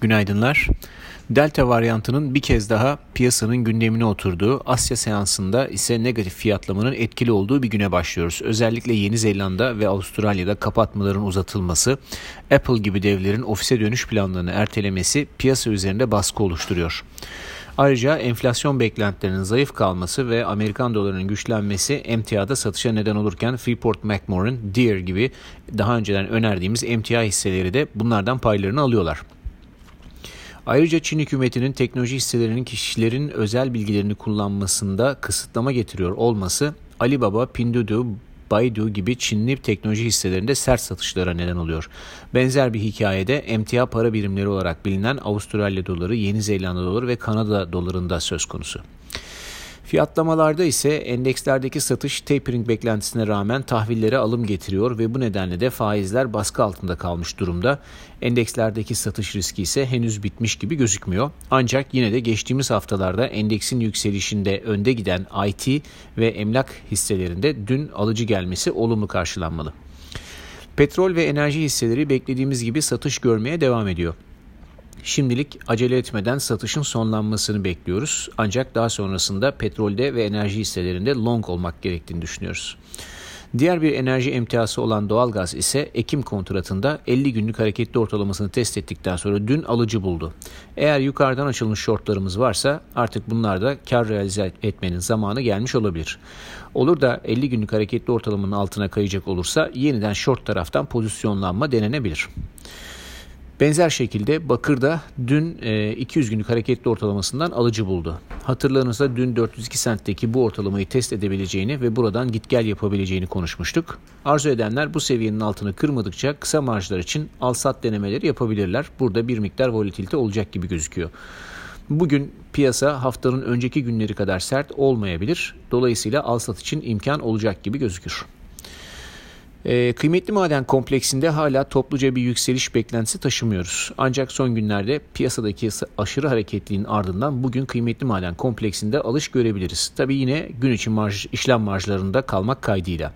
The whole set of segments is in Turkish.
Günaydınlar. Delta varyantının bir kez daha piyasanın gündemine oturduğu, Asya seansında ise negatif fiyatlamanın etkili olduğu bir güne başlıyoruz. Özellikle Yeni Zelanda ve Avustralya'da kapatmaların uzatılması, Apple gibi devlerin ofise dönüş planlarını ertelemesi piyasa üzerinde baskı oluşturuyor. Ayrıca enflasyon beklentilerinin zayıf kalması ve Amerikan dolarının güçlenmesi emtiada satışa neden olurken Freeport McMoran, Deere gibi daha önceden önerdiğimiz emtia hisseleri de bunlardan paylarını alıyorlar. Ayrıca Çin hükümetinin teknoloji hisselerinin kişilerin özel bilgilerini kullanmasında kısıtlama getiriyor olması Alibaba, Pinduoduo, Baidu gibi Çinli teknoloji hisselerinde sert satışlara neden oluyor. Benzer bir hikayede emtia para birimleri olarak bilinen Avustralya doları, Yeni Zelanda doları ve Kanada dolarında söz konusu. Fiyatlamalarda ise endekslerdeki satış tapering beklentisine rağmen tahvillere alım getiriyor ve bu nedenle de faizler baskı altında kalmış durumda. Endekslerdeki satış riski ise henüz bitmiş gibi gözükmüyor. Ancak yine de geçtiğimiz haftalarda endeksin yükselişinde önde giden IT ve emlak hisselerinde dün alıcı gelmesi olumlu karşılanmalı. Petrol ve enerji hisseleri beklediğimiz gibi satış görmeye devam ediyor. Şimdilik acele etmeden satışın sonlanmasını bekliyoruz. Ancak daha sonrasında petrolde ve enerji hisselerinde long olmak gerektiğini düşünüyoruz. Diğer bir enerji emtiası olan doğalgaz ise Ekim kontratında 50 günlük hareketli ortalamasını test ettikten sonra dün alıcı buldu. Eğer yukarıdan açılmış shortlarımız varsa artık bunlarda kar realize etmenin zamanı gelmiş olabilir. Olur da 50 günlük hareketli ortalamanın altına kayacak olursa yeniden short taraftan pozisyonlanma denenebilir. Benzer şekilde Bakır da dün 200 e, günlük hareketli ortalamasından alıcı buldu. Hatırlarınızda dün 402 sentteki bu ortalamayı test edebileceğini ve buradan git gel yapabileceğini konuşmuştuk. Arzu edenler bu seviyenin altını kırmadıkça kısa marjlar için al sat denemeleri yapabilirler. Burada bir miktar volatilite olacak gibi gözüküyor. Bugün piyasa haftanın önceki günleri kadar sert olmayabilir. Dolayısıyla al sat için imkan olacak gibi gözükür. E, kıymetli maden kompleksinde hala topluca bir yükseliş beklentisi taşımıyoruz. Ancak son günlerde piyasadaki aşırı hareketliliğin ardından bugün kıymetli maden kompleksinde alış görebiliriz. Tabi yine gün için marj, işlem marjlarında kalmak kaydıyla.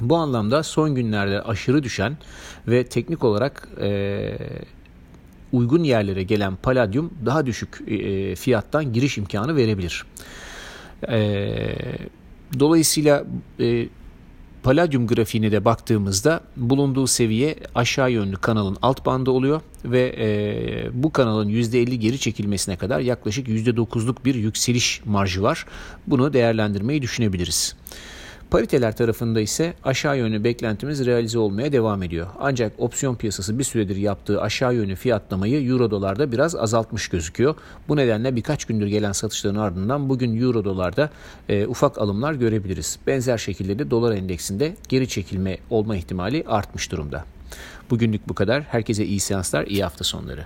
Bu anlamda son günlerde aşırı düşen ve teknik olarak e, uygun yerlere gelen paladyum daha düşük e, fiyattan giriş imkanı verebilir. E, dolayısıyla e, Palladium grafiğine de baktığımızda bulunduğu seviye aşağı yönlü kanalın alt bandı oluyor ve e, bu kanalın %50 geri çekilmesine kadar yaklaşık %9'luk bir yükseliş marjı var. Bunu değerlendirmeyi düşünebiliriz. Pariteler tarafında ise aşağı yönlü beklentimiz realize olmaya devam ediyor. Ancak opsiyon piyasası bir süredir yaptığı aşağı yönlü fiyatlamayı euro dolarda biraz azaltmış gözüküyor. Bu nedenle birkaç gündür gelen satışların ardından bugün euro dolarda e, ufak alımlar görebiliriz. Benzer şekilde de dolar endeksinde geri çekilme olma ihtimali artmış durumda. Bugünlük bu kadar. Herkese iyi seanslar, iyi hafta sonları.